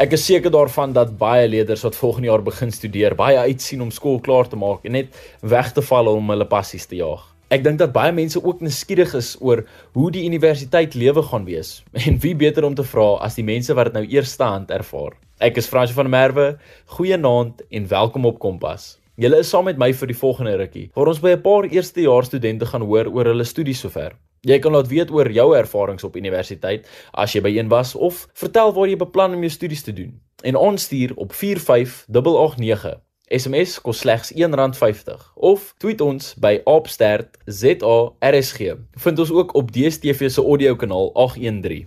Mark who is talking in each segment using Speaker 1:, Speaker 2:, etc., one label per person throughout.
Speaker 1: Ek is seker daarvan dat baie leerders wat volgende jaar begin studeer, baie uitsien om skool klaar te maak en net weg te val om hulle passies te jaag. Ek dink dat baie mense ook nuuskierig is oor hoe die universiteit lewe gaan wees en wie beter om te vra as die mense wat dit nou eerstehand ervaar. Ek is Frans van Merwe. Goeienaand en welkom op Kompas. Julle is saam met my vir die volgende rukkie waar ons by 'n paar eerstejaars studente gaan hoor oor hulle studies sover. Jy kan laat weet oor jou ervarings op universiteit as jy by een was of vertel waar jy beplan om jou studies te doen. En ons stuur op 45889. SMS kos slegs R1.50 of tweet ons by @stertzARSG. Vind ons ook op DStv se audiokanaal 813.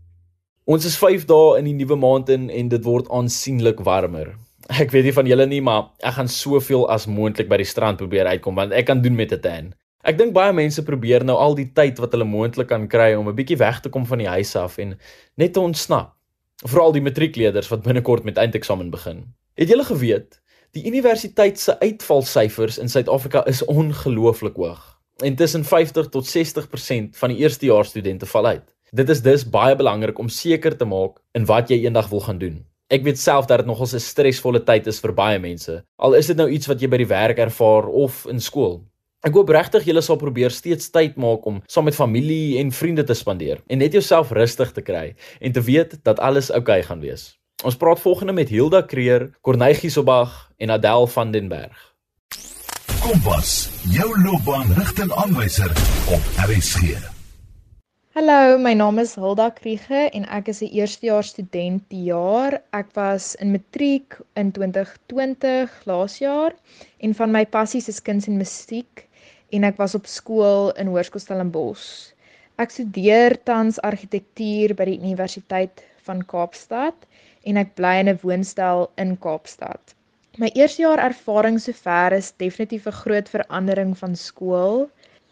Speaker 1: Ons is 5 dae in die nuwe maand in en dit word aansienlik warmer. Ek weet nie van julle nie, maar ek gaan soveel as moontlik by die strand probeer uitkom want ek kan doen met 'n tan. Ek dink baie mense probeer nou al die tyd wat hulle moontlik kan kry om 'n bietjie weg te kom van die huis af en net te ontsnap. Veral die matriekleerders wat binnekort met eindeksamen begin. Het julle geweet die universiteit se uitvalsyfers in Suid-Afrika is ongelooflik hoog en tussen 50 tot 60% van die eerstejaars studente val uit. Dit is dus baie belangrik om seker te maak in wat jy eendag wil gaan doen. Ek weet self dat dit nogals 'n stresvolle tyd is vir baie mense. Al is dit nou iets wat jy by die werk ervaar of in skool. Ek hoop regtig julle sal probeer steeds tyd maak om saam met familie en vriende te spandeer en net jouself rustig te kry en te weet dat alles oukei okay gaan wees. Ons praat volgende met Hilda Kreer, Corneille Gisobag en Adel van den Berg.
Speaker 2: Kompas, jou loopbaan rigtingaanwyser op RSG.
Speaker 3: Hallo, my naam is Hilda Kriege en ek is 'n eerstejaars student die jaar. Ek was in matriek in 2020 laas jaar en van my passies is kuns en musiek en ek was op skool in Hoërskool Stellenbosch. Ek studeer tans argitektuur by die Universiteit van Kaapstad en ek bly in 'n woonstel in Kaapstad. My eerste jaar ervaring sover is definitief 'n groot verandering van skool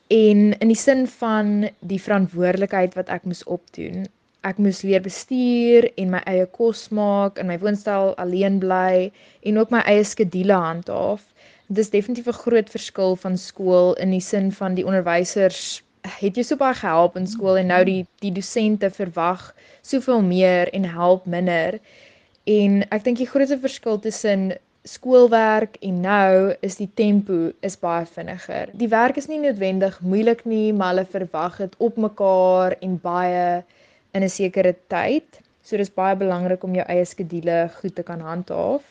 Speaker 3: en in die sin van die verantwoordelikheid wat ek moes opdoen. Ek moes leer bestuur en my eie kos maak in my woonstel alleen bly en ook my eie skedule handhaaf dis definitief 'n groot verskil van skool in die sin van die onderwysers het jy so baie gehelp in skool en nou die die dosente verwag soveel meer en help minder. En ek dink die grootste verskil tussen skoolwerk en nou is die tempo is baie vinniger. Die werk is nie noodwendig moeilik nie, maar hulle verwag dit op mekaar en baie in 'n sekere tyd. So dis baie belangrik om jou eie skedule goed te kan handhaaf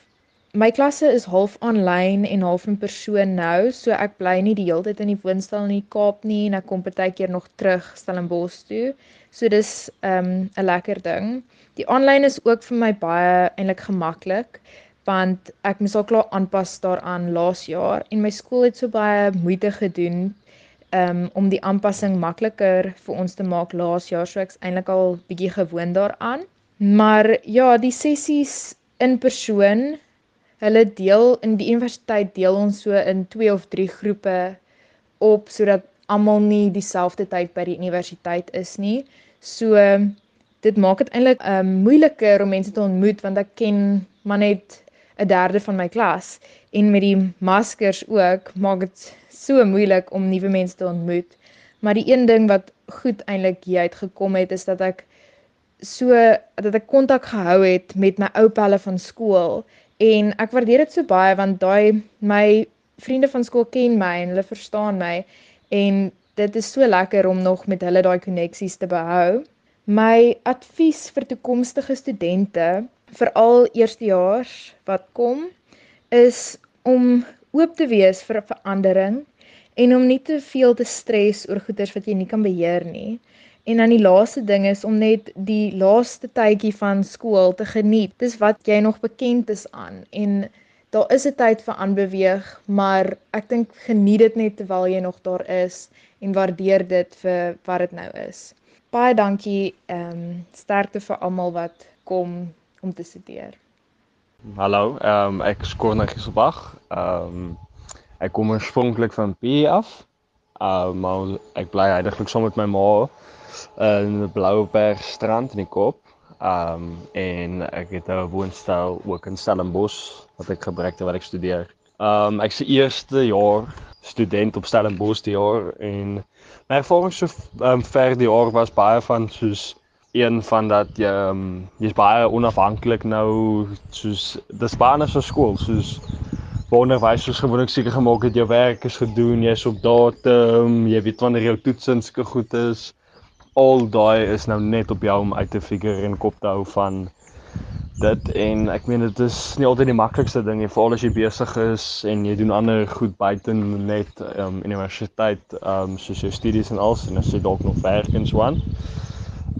Speaker 3: my klasse is half aanlyn en half in persoon nou, so ek bly nie die hele tyd in die woonstel in die Kaap nie en ek kom partykeer nog terug Stellenbosch toe. So dis 'n um, lekker ding. Die aanlyn is ook vir my baie eintlik gemaklik want ek moes al klaar aanpas daaraan laas jaar en my skool het so baie moeite gedoen um, om die aanpassing makliker vir ons te maak laas jaar, so ek's eintlik al bietjie gewoond daaraan. Maar ja, die sessies in persoon hulle deel in die universiteit deel ons so in 2 of 3 groepe op sodat almal nie dieselfde tyd by die universiteit is nie. So dit maak dit eintlik um moeiliker om mense te ontmoet want ek ken maar net 'n derde van my klas en met die maskers ook maak dit so moeilik om nuwe mense te ontmoet. Maar die een ding wat goed eintlik hier uitgekom het is dat ek so dat ek kontak gehou het met my ou pelle van skool En ek waardeer dit so baie want daai my vriende van skool ken my en hulle verstaan my en dit is so lekker om nog met hulle daai koneksies te behou. My advies vir toekomstige studente, veral eerstejaars wat kom, is om oop te wees vir verandering en om nie te veel te stres oor goeders wat jy nie kan beheer nie. En dan die laaste ding is om net die laaste tydjie van skool te geniet. Dis wat jy nog bekend is aan en daar is 'n tyd vir aanbeweeg, maar ek dink geniet dit net terwyl jy nog daar is en waardeer dit vir wat dit nou is. Baie dankie. Ehm um, sterkte vir almal wat kom om te studeer.
Speaker 4: Hallo, ehm um, ek is Corne Giselbach. Ehm um, ek kom oorspronklik van P af. Ehm uh, maar ek bly eintlik saam met my ma in Blouberg strand in die Kaap. Um en ek het 'n woonstel ook in Stellenbosch wat ek gebruik terwyl ek studeer. Um ek se eerste jaar student op Stellenbosch die jaar en my ervaring so um ver die jaar was baie van soos een van dat jy um, jy's baie onafhanklik nou soos dis baie so skool soos onderwysers gewoonlik seker gemaak het jou werk is gedoen, jy's op datum, jy weet wanneer jou toetsinske goed is. Al daai is nou net op jou om uit te figure en kop te hou van dit en ek meen dit is nie altyd die maklikste ding nie veral as jy besig is en jy doen ander goed buite net um, universiteit um, soos jou studies en alles en as jy dalk nog werk en so aan.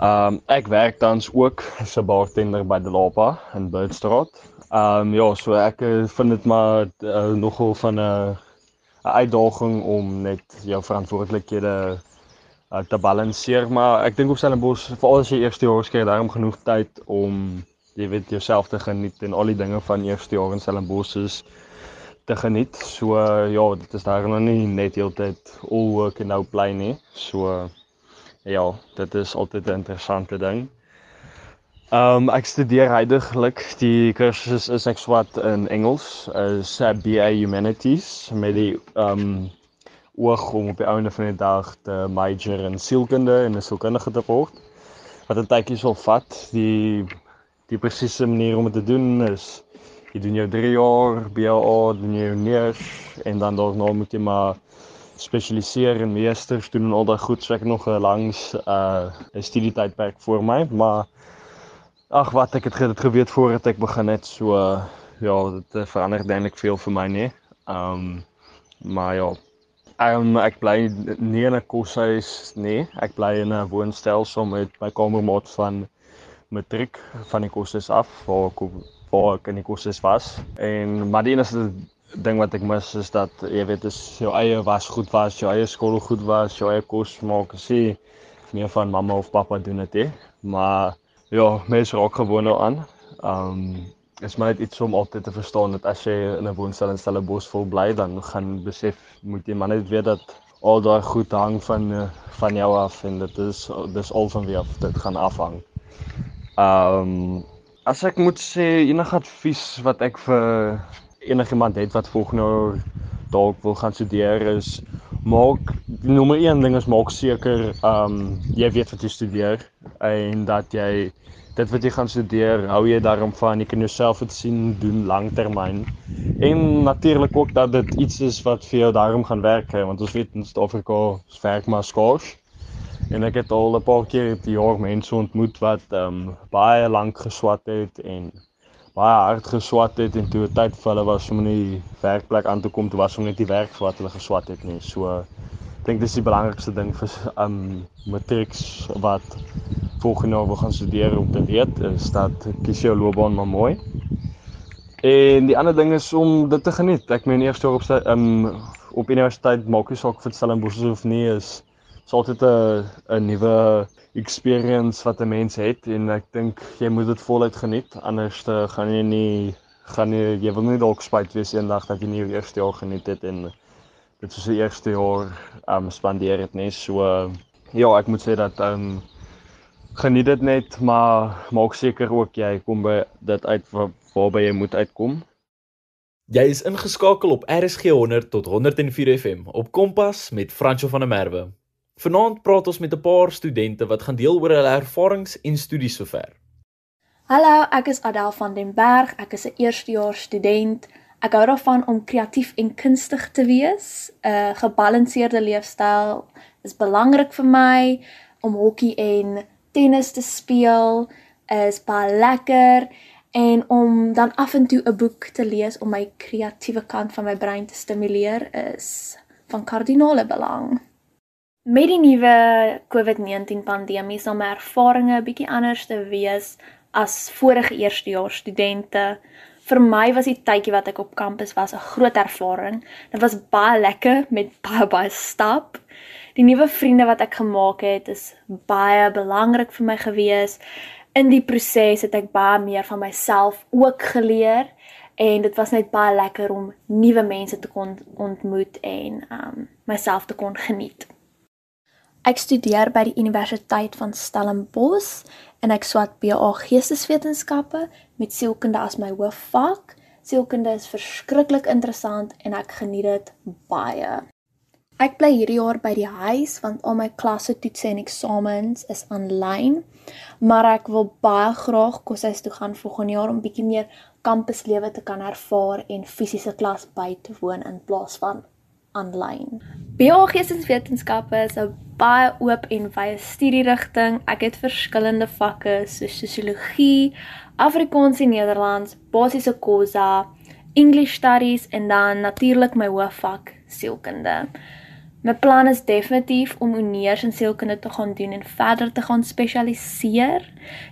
Speaker 4: Um ek werk tans ook as 'n bartender by die Lapa in Birdstraat. Um ja, so ek eh, vind dit maar uh, nogal van 'n 'n uitdaging om net jou verantwoordelikhede uh, te balanseer, maar ek dink op Stellenbosch veral as jy eerste jaar skryf, daarom genoeg tyd om jy weet jouself te geniet en al die dinge van eerste jaar in Stellenbosch is te geniet. So ja, dit is daar nog nie net heeltyd all work and no play nie. So ja, dit is altyd 'n interessante ding. Ehm um, ek studeer heidaglik die kursus is ek swat in Engels, is BA Humanities met die ehm um, oog om op die einde van die dag te major in sielkunde en 'n sielkundige te word. Wat 'n tydjie sal vat. Die die presiese manier om dit te doen is jy doen jou 3 jaar BA, doen jou neers en dan daarna moet jy maar spesialiseer in meesters doen en al daai goed, so ek nog 'n langs uh 'n studietydperk voor my, maar ag wat ek het dit geweet voordat ek begin het, so uh, ja, dit uh, verander eintlik veel vir my nie. Um maar ja, Um, ek bly nie in 'n koshuis nie. Ek bly in 'n woonstel saam met my kamermaat van matriek van die kursus af waar ek waar ek in die kursus was. En maar die enigste ding wat ek mis is dat jy weet is jou eie was goed was, jou eie skool goed was, jou eie kos maak, sê meer van mamma of pappa doen dit hè. Maar ja, mense raak gewoon aan. Um is maar net iets om altyd te verstaan dat as jy in 'n woonstel in Stellenbosch vol bly, dan gaan besef moet jy maar net weet dat al daai goed hang van van jou af en dit is dis al van wie af dit gaan afhang. Ehm um, as ek moet sê enige advies wat ek vir enigiemand het wat volgende dalk wil gaan studeer is maak nommer 1 ding is maak seker ehm um, jy weet wat jy studeer en dat jy dit wat jy gaan studeer hou jy daarom van. Jy kan jouself dit sien doen lanktermyn en natuurlik ook dat dit iets is wat vir jou daarom gaan werk want ons weet in Suid-Afrika werk maar skaars. En ek het al 'n paar keer die jaar mense ontmoet wat ehm um, baie lank geswat het en baie hard geswat het en toe tyd vir hulle was om in die werkplek aan te kom, toe was hom net die werk wat hulle geswat het nie. So ek dink dis die belangrikste ding vir ehm um, matrieks wat volgende jaar wil gaan studeer om te weet is dat kies jou loopbaan maar mooi. En die ander ding is om dit te geniet. Ek meen eerste jaar op ehm um, op universiteit maak jy saak vir Stellenbosch of nie is is altyd 'n 'n nuwe experience wat 'n mens het en ek dink jy moet dit voluit geniet anders te gaan jy nie gaan jy jy wil nie dalk spyt wees eendag dat jy nie die eerste jaar geniet het en dit soos die eerste jaar um spandeer het nie so uh, ja ek moet sê dat um geniet dit net maar maak seker ook jy kom by dit uit waarby jy moet uitkom
Speaker 1: Jy is ingeskakel op RSG 100 tot 104 FM op Kompas met Franco van der Merwe. Vanaand praat ons met 'n paar studente wat gaan deel oor hulle ervarings en studies sover.
Speaker 5: Hallo, ek is Adel van den Berg. Ek is 'n eerstejaars student. Ek hou daarvan om kreatief en kunstig te wees. 'n Gebalanseerde leefstyl is belangrik vir my om hokkie en tennis te speel is baie lekker en om dan af en toe 'n boek te lees om my kreatiewe kant van my brein te stimuleer is van kardinale belang. Met die nuwe COVID-19 pandemie sal my ervarings 'n bietjie anders te wees as vorige eerstejaars studente. Vir my was die tydjie wat ek op kampus was 'n groot ervaring. Dit was baie lekker met baie baie stap. Die nuwe vriende wat ek gemaak het, is baie belangrik vir my gewees. In die proses het ek baie meer van myself ook geleer en dit was net baie lekker om nuwe mense te kon ontmoet en um myself te kon geniet. Ek studeer by die Universiteit van Stellenbosch en ek swat BA Geesteswetenskappe met sielkunde as my hoofvak. Sielkunde is verskriklik interessant en ek geniet dit baie. Ek bly hierdie jaar by die huis want al my klasse, toetse en eksamens is aanlyn. Maar ek wil baie graag koshuis toe gaan volgende jaar om bietjie meer kampuslewe te kan ervaar en fisiese klas by te woon in plaas van aanlyn. BA Geesteswetenskappe is 'n baie oop en wye studierigting. Ek het verskillende vakke soos sosiologie, Afrikaans en Nederlands, basiese kosa, English studies en dan natuurlik my hoofvak sielkunde. My plan is definitief om honeurs in sielkunde te gaan doen en verder te gaan spesialiseer.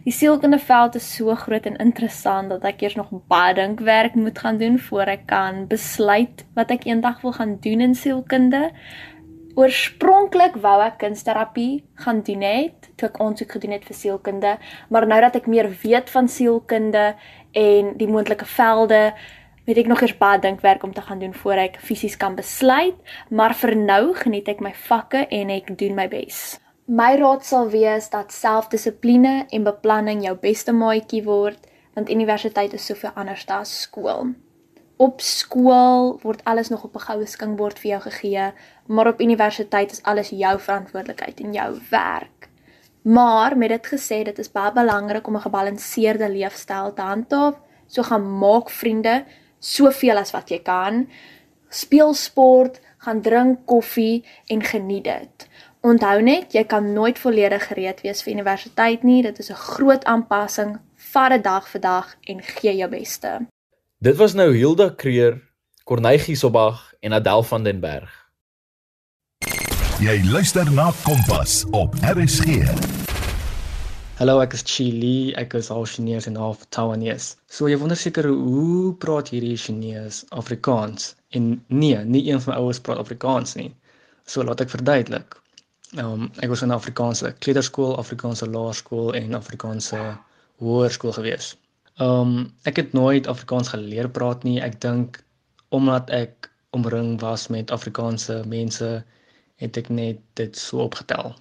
Speaker 5: Die sielkunde veld is so groot en interessant dat ek eers nog baie dinkwerk moet gaan doen voor ek kan besluit wat ek eendag wil gaan doen in sielkunde. Oorspronklik wou ek kunsterapie gaan doen het, toe ek aansoek gedoen het vir sielkunde, maar nou dat ek meer weet van sielkunde en die moontlike velde, weet ek nog eers baie dinkwerk om te gaan doen voor ek fisies kan besluit, maar vir nou geniet ek my vakke en ek doen my bes. My raad sal wees dat selfdissipline en beplanning jou beste maatjie word, want universiteit is soveel anders as skool. Op skool word alles nog op 'n goue skinkbord vir jou gegee, maar op universiteit is alles jou verantwoordelikheid en jou werk. Maar met dit gesê, dit is baie belangrik om 'n gebalanseerde leefstyl te handhaaf. So gaan maak vriende, soveel as wat jy kan. Speel sport, gaan drink koffie en geniet dit. Onthou net, jy kan nooit volledig gereed wees vir universiteit nie. Dit is 'n groot aanpassing. Vat dit dag vir dag en gee jou beste.
Speaker 1: Dit was nou Hilda Kreer, Corneille Giesobag en Adel van den Berg.
Speaker 2: Jy luister na Kompas op RSG.
Speaker 6: Hallo, ek is Chili, ek is half Chinese en half Taiwanese. So jy wonder seker hoe praat hierdie Chinese Afrikaans? En nee, nie een van my ouers praat Afrikaans nie. So laat ek verduidelik. Ehm um, ek was in 'n Afrikaanse kleuterskool, Afrikaanse laerskool en Afrikaanse hoërskool gewees. Ehm um, ek het nooit Afrikaans geleer praat nie. Ek dink omdat ek omring was met Afrikaanse mense, het ek net dit so opgetel.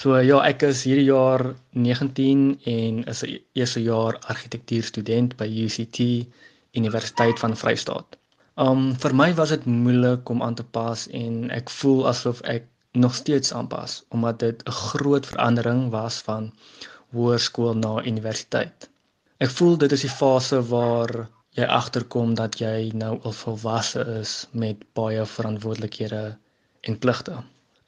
Speaker 6: So ja, ek is hierdie jaar 19 en is 'n eerste jaar argitektuurstudent by UCT Universiteit van Vryheid. Um vir my was dit moeilik om aan te pas en ek voel asof ek nog steeds aanpas omdat dit 'n groot verandering was van hoërskool na universiteit. Ek voel dit is die fase waar jy agterkom dat jy nou al volwasse is met baie verantwoordelikhede en pligte.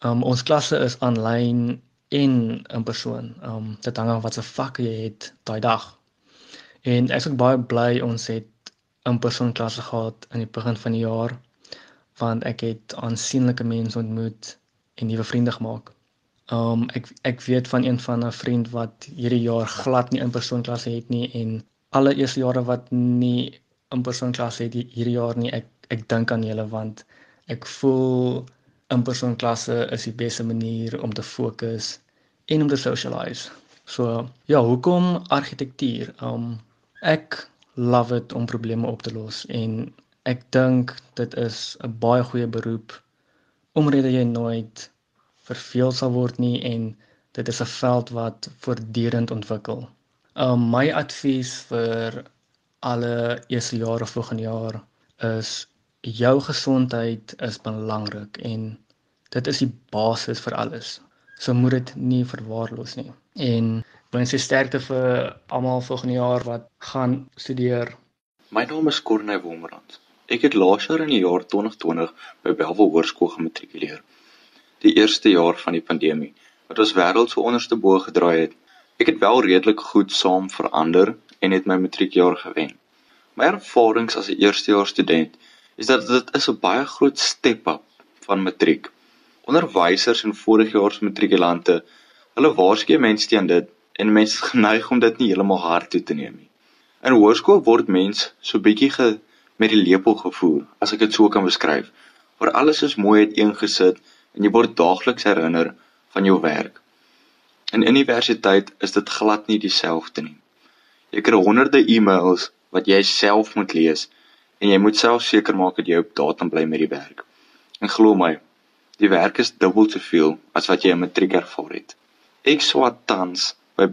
Speaker 6: Um ons klasse is aanlyn en in persoon. Um dit hang af wat se vakke jy het daai dag. En ek is ook baie bly ons het in persoon klasse gehad in die begin van die jaar want ek het aansienlike mense ontmoet en nuwe vriende gemaak. Um ek ek weet van een van 'n vriend wat hierdie jaar glad nie in persoon klasse het nie en alle eerste jare wat nie in persoon klasse het hierdie jaar nie ek ek dink aan julle want ek voel in persoon klasse is die beste manier om te fokus en om te socialize. So ja, hoekom argitektuur? Um ek love dit om probleme op te los en ek dink dit is 'n baie goeie beroep omdat jy nooit verveel sal word nie en dit is 'n veld wat voortdurend ontwikkel. Um my advies vir alle eerste jare volgende jaar is jou gesondheid is belangrik en dit is die basis vir alles so moet dit nie verwaarloos nie. En wens jy sterkte vir almal volgende jaar wat gaan studeer.
Speaker 7: My naam is Corne Womrand. Ek het laas jaar in die jaar 2020 by Belwel Hoërskool gematrikuleer. Die eerste jaar van die pandemie wat ons wêreld so onderste bo gedraai het. Ek het wel redelik goed saam verander en het my matriekjaar gewen. My ervarings as 'n eerstejaars student is dat dit is 'n baie groot step up van matriek onderwysers en vorige jaar se matrikulante, hulle waarsku mense teen dit en mense is geneig om dit nie heeltemal hard toe te neem nie. In hoërskool word mens so bietjie ge met die lepel gevoer, as ek dit so kan beskryf, waar alles is mooi uiteengesit en jy word daagliks herinner van jou werk. In universiteit is dit glad nie dieselfde nie. Jy kry honderde e-mails wat jy self moet lees en jy moet self seker maak dat jy op datum bly met die werk. En glo my, Die werk is dubbel soveel as wat jy in matriek ervaar het. Ek swaat tans by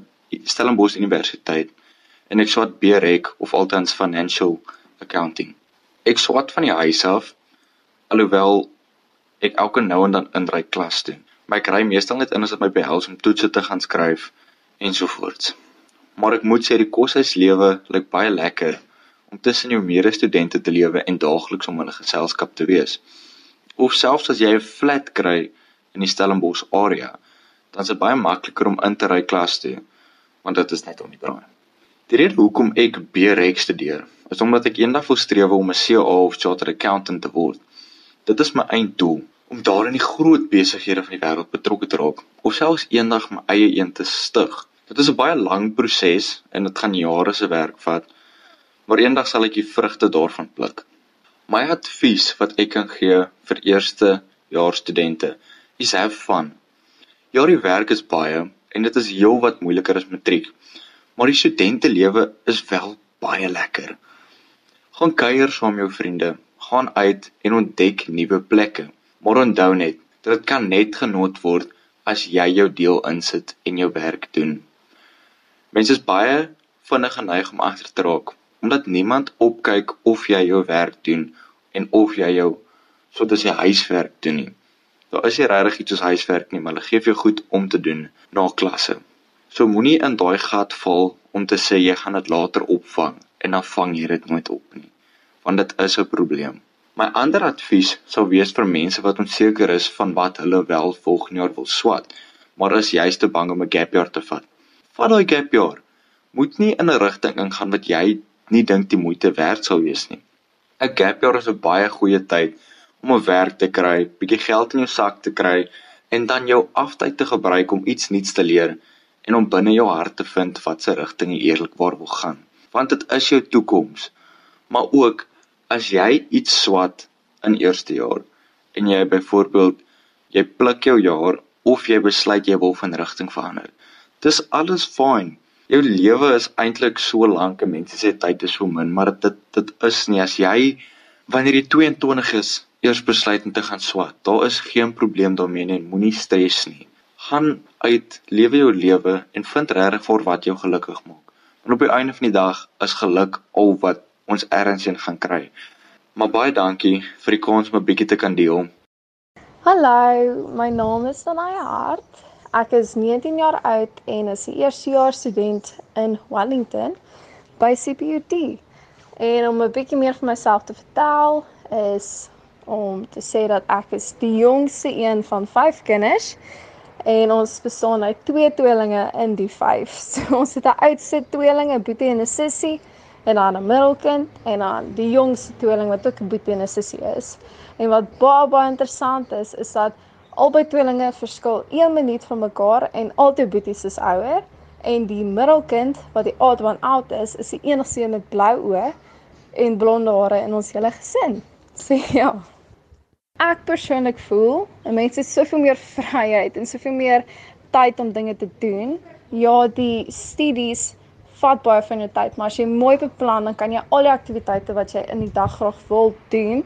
Speaker 7: Stellenbosch Universiteit en ek swaat BREC of althans Financial Accounting. Ek swaat van die huis af alhoewel ek elke nou en dan inry klas toe. Maar ek ry meestal net in as dit my behels om toetse te gaan skryf ensovoorts. Maar ek moet sê die koshuislewe lyk baie lekker om tussen jou medestudente te lewe en daagliks om hulle geselskap te wees. Of selfs as jy 'n flat kry in die Stellenbosch area, dan is dit baie makliker om in te ry klas toe want dit is net om die draai. Die rede hoekom ek BREC studeer, is omdat ek eendag wil streef om 'n CA of chartered accountant te word. Dit is my einddoel om daar in die groot besighede van die wêreld betrokke te raak of selfs eendag my eie een te stig. Dit is 'n baie lang proses en dit gaan jare se werk vat, maar eendag sal ek die vrugte daarvan pluk. My advies wat ek kan gee vir eerste jaar studente is have fun. Ja, die werk is baie en dit is heelwat moeiliker as matriek. Maar die studentelewe is wel baie lekker. Gaan kuier saam jou vriende, gaan uit en ontdek nuwe plekke. Maar onthou net, dit kan net genot word as jy jou deel insit en jou werk doen. Mense is baie vinnig geneig om agter te raak omdat niemand opkyk of jy jou werk doen en of jy jou soos jy huiswerk doen nie. Daar is nie regtig iets soos huiswerk nie, maar hulle gee vir jou goed om te doen na klasse. So moenie in daai gat val om te sê jy gaan dit later opvang en dan vang jy dit nooit op nie, want dit is 'n probleem. My ander advies sou wees vir mense wat onseker is van wat hulle wel volgende jaar wil swat, maar is juist te bang om 'n gap year te vat. Vat daai gap year. Moet nie in 'n rigting ingaan wat jy nie dink die moeite werd sal wees nie. 'n Gap year is 'n baie goeie tyd om 'n werk te kry, bietjie geld in jou sak te kry en dan jou aftyd te gebruik om iets nuuts te leer en om binne jou hart te vind wat se rigting jy eerlikwaar wil gaan. Want dit is jou toekoms. Maar ook as jy iets swat in eerste jaar en jy byvoorbeeld jy pluk jou jaar of jy besluit jy wil van rigting verander. Dis alles fyn. Jou lewe is eintlik so lank en mense sê tyd is so min, maar dit dit is nie as jy wanneer jy 22 is eers besluit om te gaan swat. Daar is geen probleem daarmee nie. Moenie stres nie. Gaan uit, lewe jou lewe en vind regtig vir wat jou gelukkig maak. Want op die einde van die dag is geluk al wat ons ergens in gaan kry. Maar baie dankie vir die kans om 'n bietjie te kan deel.
Speaker 8: Hallo, my naam is Danaya Hart. Ek is 19 jaar oud en is 'n eerstejaars student in Wellington by CPUT. En om 'n bietjie meer van myself te vertel is om te sê dat ek is die jongste een van 5 kinders en ons bestaan uit twee tweelinge in die 5. So ons het 'n oudste tweeling, 'n boetie en 'n sussie en dan 'n middelkind en dan die jongste tweeling wat ook 'n boetie en 'n sussie is. En wat baie baie interessant is, is dat albei tweelinge verskil 1 minuut van mekaar en albei boeties is ouer en die middelkind wat die odd one out is, is die enigste een met blou oë en blonde hare in ons hele gesin. So ja. Ek persoonlik voel 'n mens het soveel meer vryheid en soveel meer tyd om dinge te doen. Ja, die studies vat baie van jou tyd, maar as jy mooi beplan, dan kan jy al die aktiwiteite wat jy in die dag graag wil doen,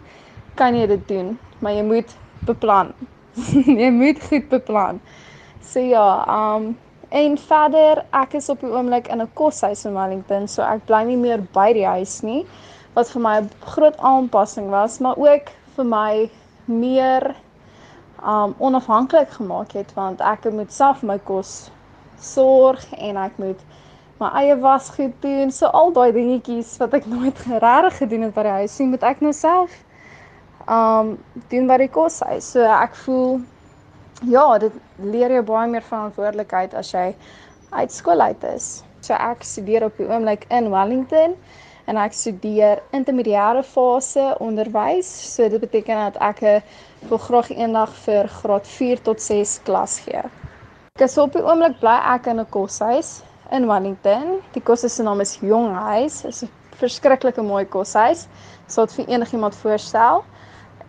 Speaker 8: kan jy dit doen, maar jy moet beplan. jy moet goed beplan. So ja, um en verder, ek is op die oomblik in 'n koshuis in Wellington, so ek bly nie meer by die huis nie wat vir my 'n groot aanpassing was, maar ook vir my meer um onafhanklik gemaak het want ek moet self my kos sorg en ek moet my eie was goed doen. So al daai dingetjies wat ek nooit regtig gedoen het by die huis nie, moet ek nou self um doen by die koshuis. So ek voel ja, dit leer jou baie meer verantwoordelikheid as jy uit skool uit is. So ek studeer op die oomblik in Wellington en ek studeer intermediêre fase onderwys. So dit beteken dat ek wil graag eendag vir graad 4 tot 6 klas gee. Ek is op die oomblik bly ek in 'n koshuis in Wellington. Die koshuis se naam is Jonghuis. Dit is 'n verskriklike mooi koshuis. Sou dit vir enigiemand voorstel.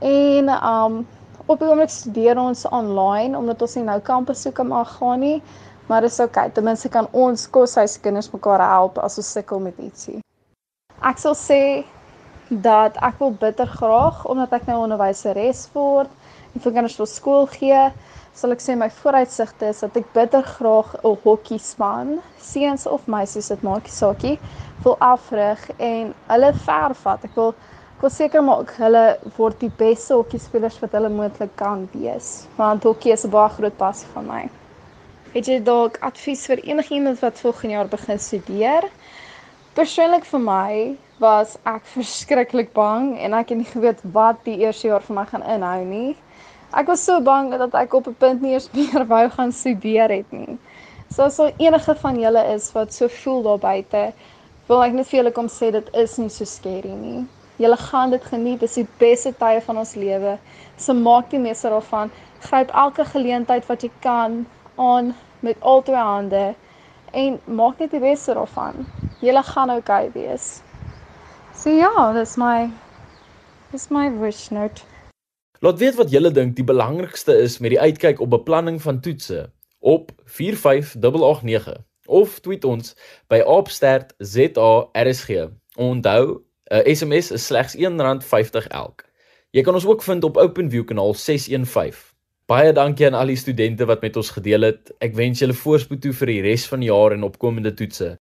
Speaker 8: En um op die oomblik studeer ons online omdat ons nie nou kampbesoeke mag gaan nie. Maar dis oukei. Okay. Ten minste kan ons koshuiskinders mekaar help as ons sukkel met ietsie. Ek sal sê dat ek wil bitter graag omdat ek nou onderwyseres word en vir kinders wil skool gee, sal ek sê my vooruitsigte is dat ek bitter graag 'n hokkie span, seuns of meisies, dit maak nie saakie, wil afrig en hulle ver vat. Ek wil wil seker maak hulle word die beste hokkiespelers wat hulle moontlik kan wees, want hokkie is 'n baie groot passie van my. Het jy dalk advies vir enigiemand wat volgende jaar begin studeer? Persoonlik vir my was ek verskriklik bang en ek het nie geweet wat die eerste jaar vir my gaan inhou nie. Ek was so bang dat ek op 'n punt nie eens meer wou gaan studeer het nie. So as daar enige van julle is wat so voel daar buite, wil ek net vir julle kom sê dit is nie so skerry nie. Julle gaan dit geniet, dis die beste tye van ons lewe. So maak die meeste daarvan. Gryp elke geleentheid wat jy kan aan met al twee hande en maak net die beste daarvan. Julle gaan oukei okay wees. So ja, dis my dis my wish note.
Speaker 1: Laat weet wat julle dink die belangrikste is met die uitkyk op beplanning van toetse op 45889 of tweet ons by @stertzarsg. Onthou, 'n SMS is slegs R1.50 elk. Jy kan ons ook vind op OpenView kanaal 615. Baie dankie aan al die studente wat met ons gedeel het. Ek wens julle voorspoed toe vir die res van die jaar en opkomende toetse.